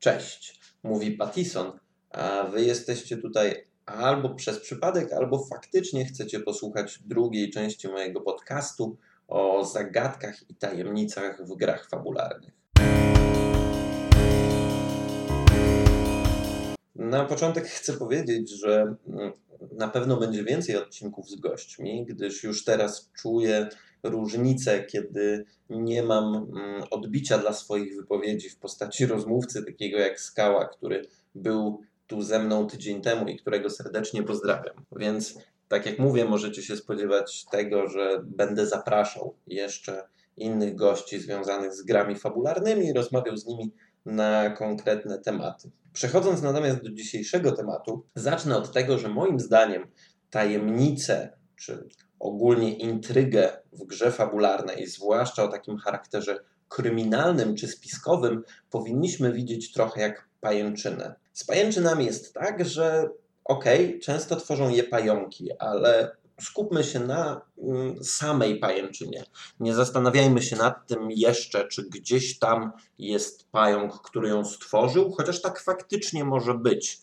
Cześć, mówi Pattison, a wy jesteście tutaj albo przez przypadek, albo faktycznie chcecie posłuchać drugiej części mojego podcastu o zagadkach i tajemnicach w grach fabularnych. Na początek chcę powiedzieć, że mm, na pewno będzie więcej odcinków z gośćmi, gdyż już teraz czuję różnicę, kiedy nie mam mm, odbicia dla swoich wypowiedzi w postaci rozmówcy, takiego jak Skała, który był tu ze mną tydzień temu i którego serdecznie pozdrawiam. Więc tak jak mówię, możecie się spodziewać tego, że będę zapraszał jeszcze innych gości związanych z grami fabularnymi i rozmawiał z nimi na konkretne tematy. Przechodząc natomiast do dzisiejszego tematu, zacznę od tego, że moim zdaniem tajemnice czy ogólnie intrygę w grze fabularnej, zwłaszcza o takim charakterze kryminalnym czy spiskowym, powinniśmy widzieć trochę jak pajęczynę. Z pajęczynami jest tak, że okej, okay, często tworzą je pająki, ale skupmy się na mm, samej pajęczynie. Nie zastanawiajmy się nad tym jeszcze, czy gdzieś tam jest pająk, który ją stworzył, chociaż tak faktycznie może być.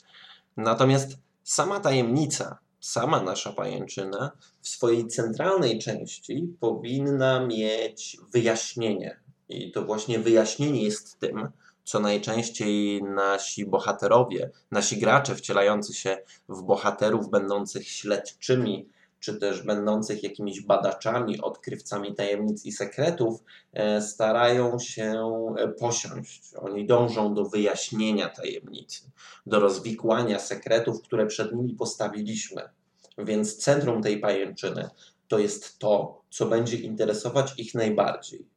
Natomiast sama tajemnica, sama nasza pajęczyna w swojej centralnej części powinna mieć wyjaśnienie. I to właśnie wyjaśnienie jest tym, co najczęściej nasi bohaterowie, nasi gracze wcielający się w bohaterów będących śledczymi, czy też będących jakimiś badaczami, odkrywcami tajemnic i sekretów, e, starają się e, posiąść. Oni dążą do wyjaśnienia tajemnicy, do rozwikłania sekretów, które przed nimi postawiliśmy. Więc centrum tej pajęczyny to jest to, co będzie interesować ich najbardziej.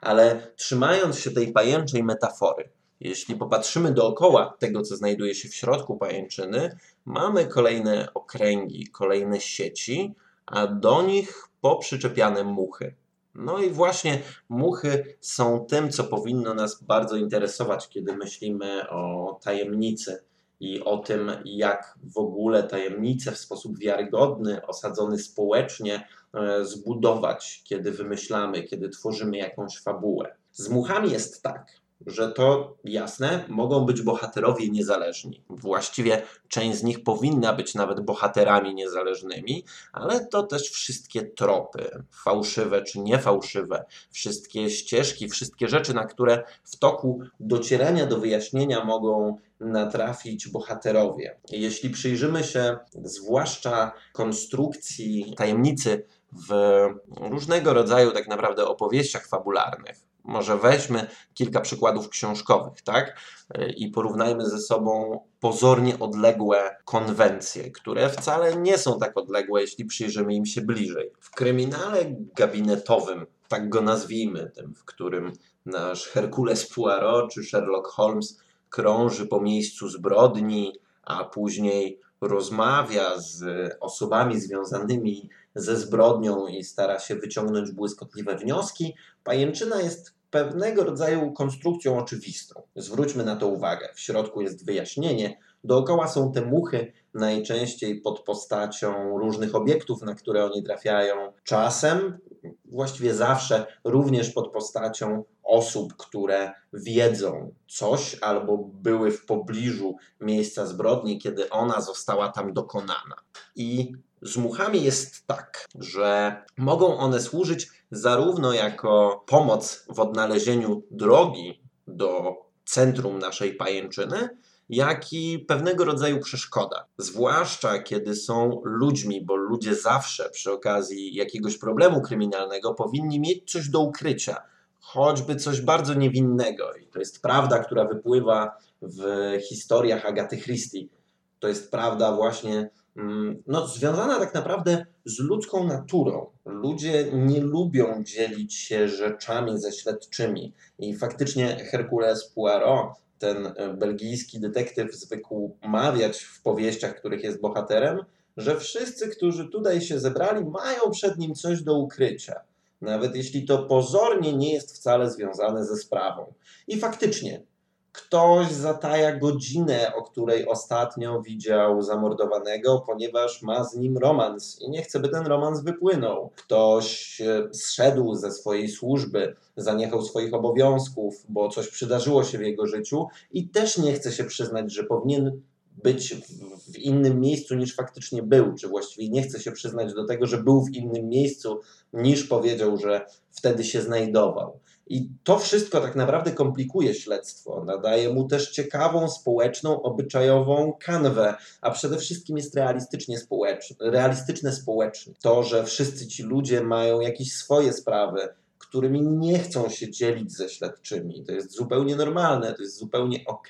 Ale trzymając się tej pajęczej metafory, jeśli popatrzymy dookoła tego, co znajduje się w środku pajęczyny, mamy kolejne okręgi, kolejne sieci, a do nich poprzyczepiane muchy. No i właśnie muchy są tym, co powinno nas bardzo interesować, kiedy myślimy o tajemnicy i o tym, jak w ogóle tajemnicę w sposób wiarygodny, osadzony społecznie e, zbudować, kiedy wymyślamy, kiedy tworzymy jakąś fabułę. Z muchami jest tak, że to jasne, mogą być bohaterowie niezależni. Właściwie część z nich powinna być nawet bohaterami niezależnymi, ale to też wszystkie tropy, fałszywe czy niefałszywe, wszystkie ścieżki, wszystkie rzeczy, na które w toku docierania do wyjaśnienia mogą natrafić bohaterowie. Jeśli przyjrzymy się zwłaszcza konstrukcji tajemnicy w różnego rodzaju tak naprawdę opowieściach fabularnych, może weźmy kilka przykładów książkowych, tak? I porównajmy ze sobą pozornie odległe konwencje, które wcale nie są tak odległe, jeśli przyjrzymy im się bliżej. W kryminale gabinetowym, tak go nazwijmy, tym, w którym nasz Herkules Poirot czy Sherlock Holmes krąży po miejscu zbrodni, a później rozmawia z osobami związanymi ze zbrodnią i stara się wyciągnąć błyskotliwe wnioski, pajęczyna jest pewnego rodzaju konstrukcją oczywistą. Zwróćmy na to uwagę. W środku jest wyjaśnienie, dookoła są te muchy, najczęściej pod postacią różnych obiektów, na które oni trafiają. Czasem, właściwie zawsze, również pod postacią osób, które wiedzą coś albo były w pobliżu miejsca zbrodni, kiedy ona została tam dokonana. I z muchami jest tak, że mogą one służyć zarówno jako pomoc w odnalezieniu drogi do centrum naszej pajęczyny, jak i pewnego rodzaju przeszkoda. Zwłaszcza kiedy są ludźmi, bo ludzie zawsze przy okazji jakiegoś problemu kryminalnego powinni mieć coś do ukrycia, choćby coś bardzo niewinnego. I to jest prawda, która wypływa w historiach Agaty Christie. To jest prawda właśnie Mm, no, związana tak naprawdę z ludzką naturą. Ludzie nie lubią dzielić się rzeczami ze śledczymi i faktycznie Hercules Poirot, ten e, belgijski detektyw, zwykł mawiać w powieściach, których jest bohaterem, że wszyscy, którzy tutaj się zebrali, mają przed nim coś do ukrycia. Nawet jeśli to pozornie nie jest wcale związane ze sprawą. I faktycznie, Ktoś zataja godzinę, o której ostatnio widział zamordowanego, ponieważ ma z nim romans i nie chce, by ten romans wypłynął. Ktoś e, zszedł ze swojej służby, zaniechał swoich obowiązków, bo coś przydarzyło się w jego życiu i też nie chce się przyznać, że powinien być w innym miejscu niż faktycznie był, czy właściwie nie chce się przyznać do tego, że był w innym miejscu niż powiedział, że wtedy się znajdował. I to wszystko tak naprawdę komplikuje śledztwo, nadaje mu też ciekawą, społeczną, obyczajową kanwę, a przede wszystkim jest realistycznie społeczny, realistyczne społecznie. To, że wszyscy ci ludzie mają jakieś swoje sprawy, którymi nie chcą się dzielić ze śledczymi. To jest zupełnie normalne, to jest zupełnie ok.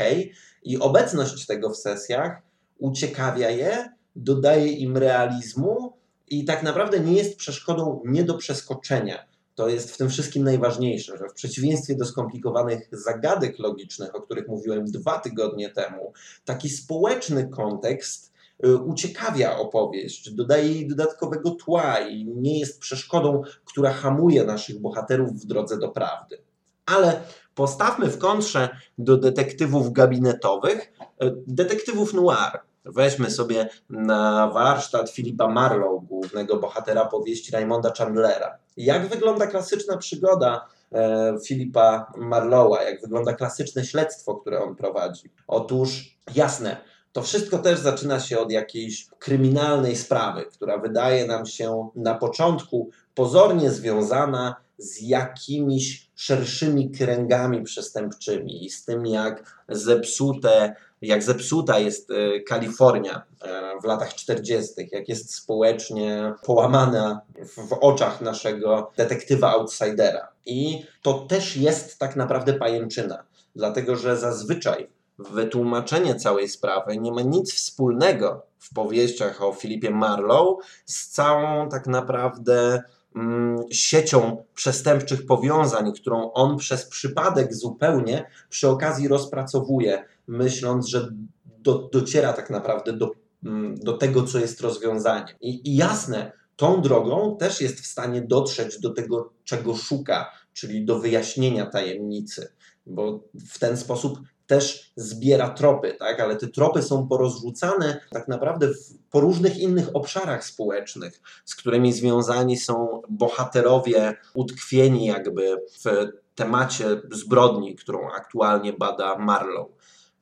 I obecność tego w sesjach uciekawia je, dodaje im realizmu i tak naprawdę nie jest przeszkodą nie do przeskoczenia to jest w tym wszystkim najważniejsze, że w przeciwieństwie do skomplikowanych zagadek logicznych, o których mówiłem dwa tygodnie temu, taki społeczny kontekst y, uciekawia opowieść, dodaje jej dodatkowego tła i nie jest przeszkodą, która hamuje naszych bohaterów w drodze do prawdy. Ale postawmy w kontrze do detektywów gabinetowych, y, detektywów noir. Weźmy sobie na warsztat Filipa Marlowe, głównego bohatera powieści Raymonda Chandlera. Jak wygląda klasyczna przygoda e, Filipa Marlowe'a, jak wygląda klasyczne śledztwo, które on prowadzi? Otóż, jasne, to wszystko też zaczyna się od jakiejś kryminalnej sprawy, która wydaje nam się na początku pozornie związana z jakimiś szerszymi kręgami przestępczymi i z tym, jak zepsute jak zepsuta jest e, Kalifornia e, w latach 40., jak jest społecznie połamana w oczach naszego detektywa outsidera. I to też jest tak naprawdę pajęczyna, dlatego że zazwyczaj wytłumaczenie całej sprawy nie ma nic wspólnego w powieściach o Filipie Marlowe z całą tak naprawdę mm, siecią przestępczych powiązań, którą on przez przypadek zupełnie przy okazji rozpracowuje myśląc, że do, dociera tak naprawdę do, mm, do tego, co jest rozwiązaniem. I, I jasne, tą drogą też jest w stanie dotrzeć do tego, czego szuka, czyli do wyjaśnienia tajemnicy, bo w ten sposób też zbiera tropy, tak? ale te tropy są porozrzucane tak naprawdę w, po różnych innych obszarach społecznych, z którymi związani są bohaterowie utkwieni jakby w temacie zbrodni, którą aktualnie bada Marlowe.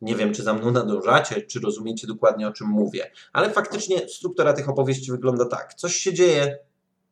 Nie wiem, czy za mną nadążacie, czy rozumiecie dokładnie o czym mówię, ale faktycznie struktura tych opowieści wygląda tak. Coś się dzieje,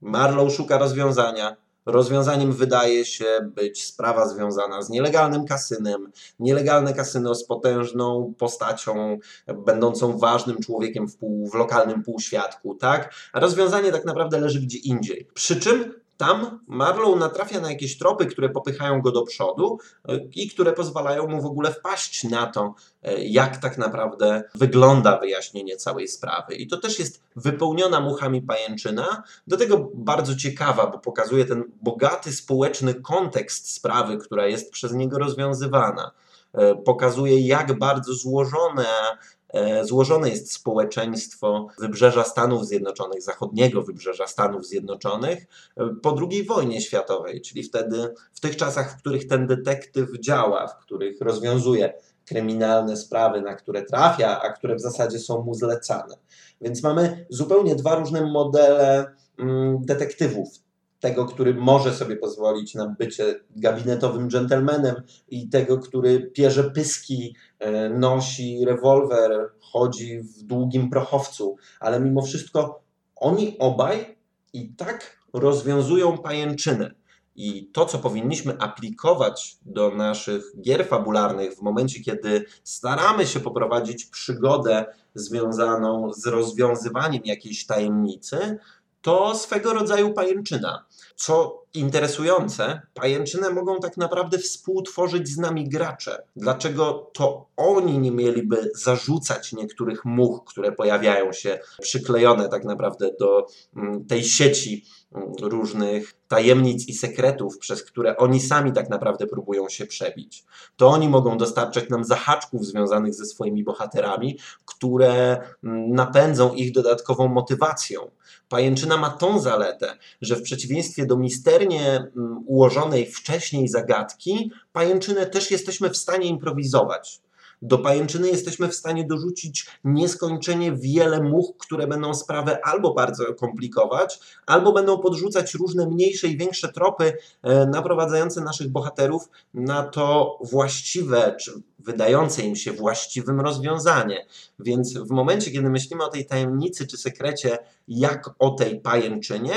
Marlow szuka rozwiązania. Rozwiązaniem wydaje się być sprawa związana z nielegalnym kasynem. Nielegalne kasyno z potężną postacią, będącą ważnym człowiekiem w, pół, w lokalnym półświadku, tak? A rozwiązanie tak naprawdę leży gdzie indziej. Przy czym tam Marlow natrafia na jakieś tropy, które popychają go do przodu e, i które pozwalają mu w ogóle wpaść na to, e, jak tak naprawdę wygląda wyjaśnienie całej sprawy. I to też jest wypełniona muchami pajęczyna, do tego bardzo ciekawa, bo pokazuje ten bogaty społeczny kontekst sprawy, która jest przez niego rozwiązywana. E, pokazuje, jak bardzo złożone złożone jest społeczeństwo wybrzeża Stanów Zjednoczonych, zachodniego wybrzeża Stanów Zjednoczonych e, po II wojnie światowej, czyli wtedy w tych czasach, w których ten detektyw działa, w których rozwiązuje kryminalne sprawy, na które trafia, a które w zasadzie są mu zlecane. Więc mamy zupełnie dwa różne modele mm, detektywów tego, który może sobie pozwolić na bycie gabinetowym dżentelmenem i tego, który pierze pyski, e, nosi rewolwer, chodzi w długim prochowcu, ale mimo wszystko oni obaj i tak rozwiązują pajęczynę. I to, co powinniśmy aplikować do naszych gier fabularnych w momencie, kiedy staramy się poprowadzić przygodę związaną z rozwiązywaniem jakiejś tajemnicy, to swego rodzaju pajęczyna. Co interesujące, pajęczynę mogą tak naprawdę współtworzyć z nami gracze. Dlaczego to oni nie mieliby zarzucać niektórych much, które pojawiają się przyklejone tak naprawdę do mm, tej sieci mm, różnych tajemnic i sekretów, przez które oni sami tak naprawdę próbują się przebić. To oni mogą dostarczać nam zahaczków związanych ze swoimi bohaterami, które mm, napędzą ich dodatkową motywacją. Pajęczyna ma tą zaletę, że w przeciwieństwie do misternie mm, ułożonej wcześniej zagadki, pajęczynę też jesteśmy w stanie improwizować. Do pajęczyny jesteśmy w stanie dorzucić nieskończenie wiele much, które będą sprawę albo bardzo komplikować, albo będą podrzucać różne mniejsze i większe tropy e, naprowadzające naszych bohaterów na to właściwe, czy wydające im się właściwym rozwiązanie. Więc w momencie, kiedy myślimy o tej tajemnicy czy sekrecie, jak o tej pajęczynie,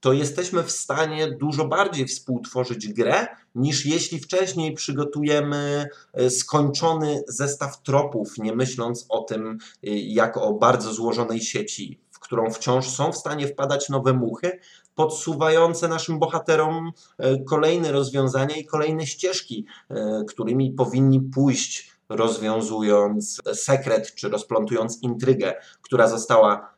to jesteśmy w stanie dużo bardziej współtworzyć grę, niż jeśli wcześniej przygotujemy e, skończony zestaw tropów, nie myśląc o tym e, jak o bardzo złożonej sieci, w którą wciąż są w stanie wpadać nowe muchy, podsuwające naszym bohaterom e, kolejne rozwiązania i kolejne ścieżki, którymi powinni pójść rozwiązując sekret czy rozplątując intrygę, która została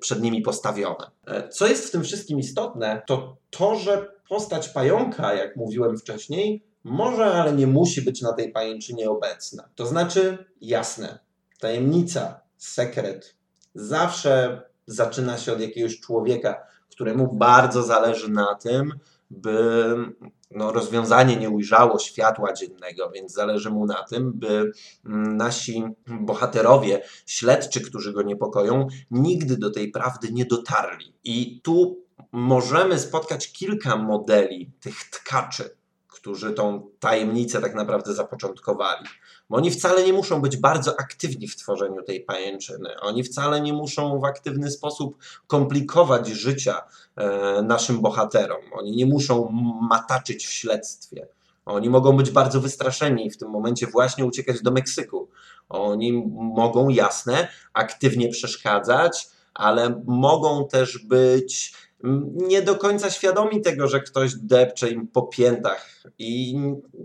przed nimi postawiona. E, co jest w tym wszystkim istotne, to to, że postać pająka, jak mówiłem wcześniej, może, ale nie musi być na tej pajęczynie obecna. To znaczy, jasne, tajemnica, sekret zawsze zaczyna się od jakiegoś człowieka, któremu bardzo zależy na tym, by no, rozwiązanie nie ujrzało światła dziennego, więc zależy mu na tym, by mm, nasi bohaterowie, śledczy, którzy go niepokoją, nigdy do tej prawdy nie dotarli. I tu możemy spotkać kilka modeli tych tkaczy, którzy tą tajemnicę tak naprawdę zapoczątkowali. Bo oni wcale nie muszą być bardzo aktywni w tworzeniu tej pajęczyny. Oni wcale nie muszą w aktywny sposób komplikować życia e, naszym bohaterom. Oni nie muszą mataczyć w śledztwie. Oni mogą być bardzo wystraszeni i w tym momencie właśnie uciekać do Meksyku. Oni mogą, jasne, aktywnie przeszkadzać, ale mogą też być nie do końca świadomi tego, że ktoś depcze im po piętach. I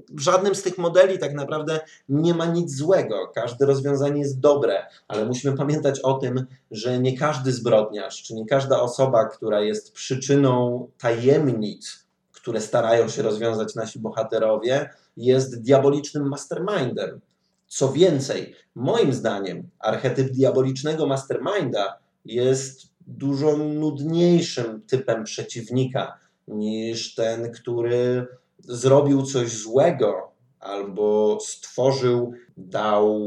w żadnym z tych modeli tak naprawdę nie ma nic złego. Każde rozwiązanie jest dobre, ale musimy pamiętać o tym, że nie każdy zbrodniarz, czy nie każda osoba, która jest przyczyną tajemnic, które starają się rozwiązać nasi bohaterowie, jest diabolicznym mastermindem. Co więcej, moim zdaniem, archetyp diabolicznego masterminda jest dużo nudniejszym typem przeciwnika niż ten, który zrobił coś złego albo stworzył, dał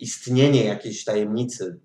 istnienie jakiejś tajemnicy,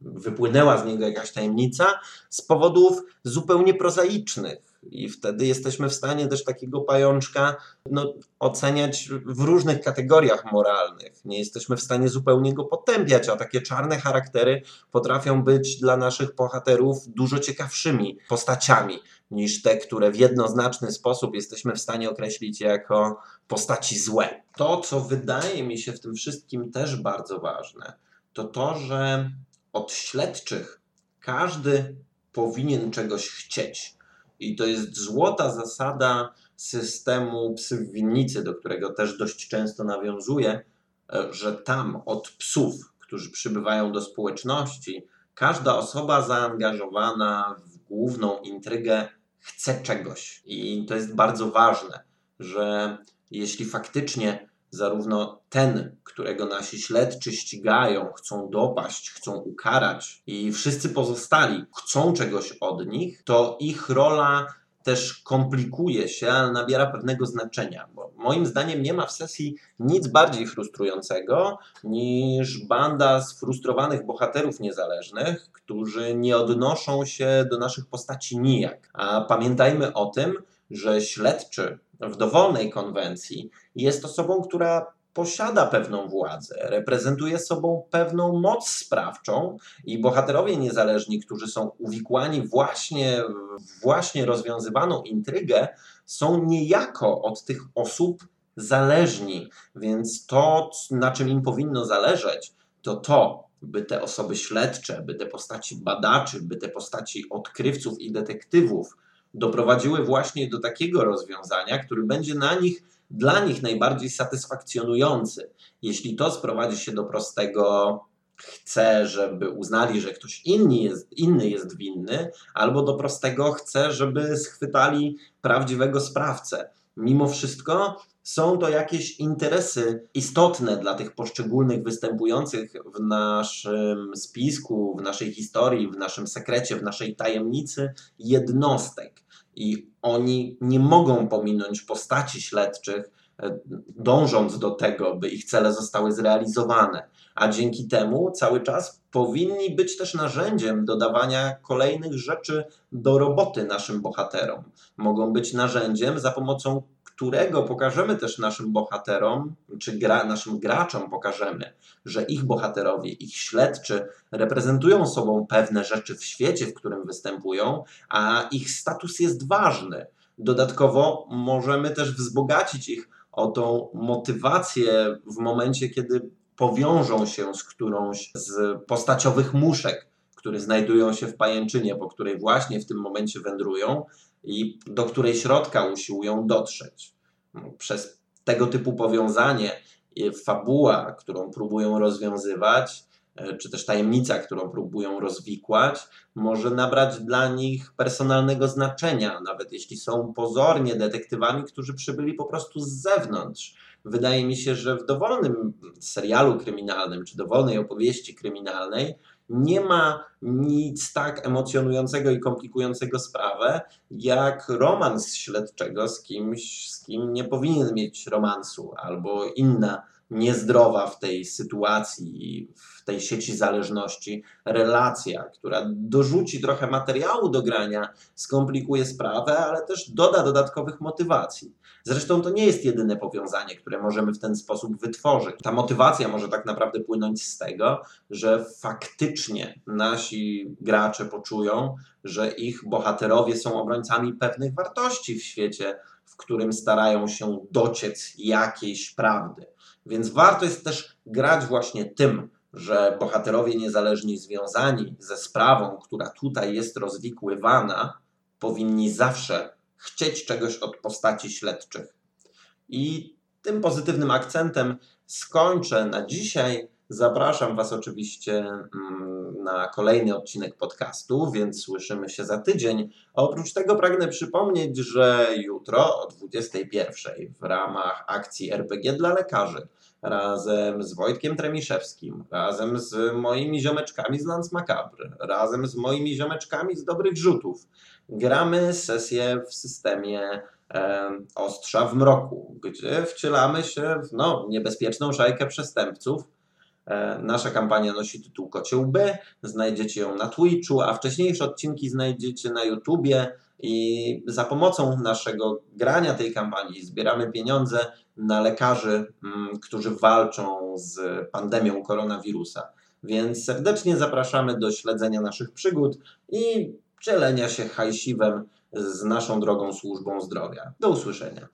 wypłynęła z niego jakaś tajemnica z powodów zupełnie prozaicznych i wtedy jesteśmy w stanie też takiego pajączka no, oceniać w różnych kategoriach moralnych. Nie jesteśmy w stanie zupełnie go potępiać, a takie czarne charaktery potrafią być dla naszych bohaterów dużo ciekawszymi postaciami niż te, które w jednoznaczny sposób jesteśmy w stanie określić jako postaci złe. To, co wydaje mi się w tym wszystkim też bardzo ważne, to to, że od śledczych każdy powinien czegoś chcieć. I to jest złota zasada systemu psy w winnicy, do którego też dość często nawiązuję, e, że tam od psów, którzy przybywają do społeczności, każda osoba zaangażowana w główną intrygę chce czegoś. I to jest bardzo ważne, że jeśli faktycznie zarówno ten, którego nasi śledczy ścigają, chcą dopaść, chcą ukarać, i wszyscy pozostali chcą czegoś od nich, to ich rola też komplikuje się, ale nabiera pewnego znaczenia. Bo moim zdaniem nie ma w sesji nic bardziej frustrującego niż banda sfrustrowanych bohaterów niezależnych, którzy nie odnoszą się do naszych postaci nijak. A pamiętajmy o tym, że śledczy w dowolnej konwencji jest osobą, która posiada pewną władzę, reprezentuje sobą pewną moc sprawczą i bohaterowie niezależni, którzy są uwikłani właśnie w właśnie rozwiązywaną intrygę, są niejako od tych osób zależni. Więc to, na czym im powinno zależeć, to to, by te osoby śledcze, by te postaci badaczy, by te postaci odkrywców i detektywów doprowadziły właśnie do takiego rozwiązania, który będzie na nich, dla nich najbardziej satysfakcjonujący. Jeśli to sprowadzi się do prostego chce, żeby uznali, że ktoś inny jest, inny jest winny, albo do prostego chce, żeby schwytali prawdziwego sprawcę. Mimo wszystko są to jakieś interesy istotne dla tych poszczególnych występujących w naszym spisku, w naszej historii, w naszym sekrecie, w naszej tajemnicy jednostek. I oni nie mogą pominąć postaci śledczych, e, dążąc do tego, by ich cele zostały zrealizowane. A dzięki temu cały czas powinni być też narzędziem dodawania kolejnych rzeczy do roboty naszym bohaterom. Mogą być narzędziem, za pomocą którego pokażemy też naszym bohaterom, czy gra, naszym graczom pokażemy, że ich bohaterowie, ich śledczy reprezentują sobą pewne rzeczy w świecie, w którym występują, a ich status jest ważny. Dodatkowo możemy też wzbogacić ich o tą motywację w momencie, kiedy powiążą się z którąś z postaciowych muszek, które znajdują się w pajęczynie, po której właśnie w tym momencie wędrują i do której środka usiłują dotrzeć. Przez tego typu powiązanie, fabuła, którą próbują rozwiązywać, e, czy też tajemnica, którą próbują rozwikłać, może nabrać dla nich personalnego znaczenia, nawet jeśli są pozornie detektywami, którzy przybyli po prostu z zewnątrz. Wydaje mi się, że w dowolnym serialu kryminalnym czy dowolnej opowieści kryminalnej nie ma nic tak emocjonującego i komplikującego sprawę, jak romans śledczego z kimś, z kim nie powinien mieć romansu, albo inna niezdrowa w tej sytuacji, w tej sieci zależności relacja, która dorzuci trochę materiału do grania, skomplikuje sprawę, ale też doda dodatkowych motywacji. Zresztą to nie jest jedyne powiązanie, które możemy w ten sposób wytworzyć. Ta motywacja może tak naprawdę płynąć z tego, że faktycznie nasi gracze poczują, że ich bohaterowie są obrońcami pewnych wartości w świecie, w którym starają się dociec jakiejś prawdy. Więc warto jest też grać właśnie tym, że bohaterowie niezależni związani ze sprawą, która tutaj jest rozwikływana, powinni zawsze chcieć czegoś od postaci śledczych. I tym pozytywnym akcentem skończę na dzisiaj. Zapraszam Was oczywiście mm, na kolejny odcinek podcastu, więc słyszymy się za tydzień. Oprócz tego pragnę przypomnieć, że jutro o 21 w ramach akcji RPG dla lekarzy razem z Wojtkiem Tremiszewskim, razem z moimi ziomeczkami z Lance Macabre, razem z moimi ziomeczkami z Dobrych Rzutów gramy sesję w systemie ostrza w mroku, gdzie wcielamy się w no, niebezpieczną szajkę przestępców. E, nasza kampania nosi tytuł Kocioł B, znajdziecie ją na Twitchu, a wcześniejsze odcinki znajdziecie na YouTubie i za pomocą naszego grania tej kampanii zbieramy pieniądze na lekarzy, mm, którzy walczą z pandemią koronawirusa. Więc serdecznie zapraszamy do śledzenia naszych przygód i dzielenia się hajsiwem z naszą drogą służbą zdrowia. Do usłyszenia.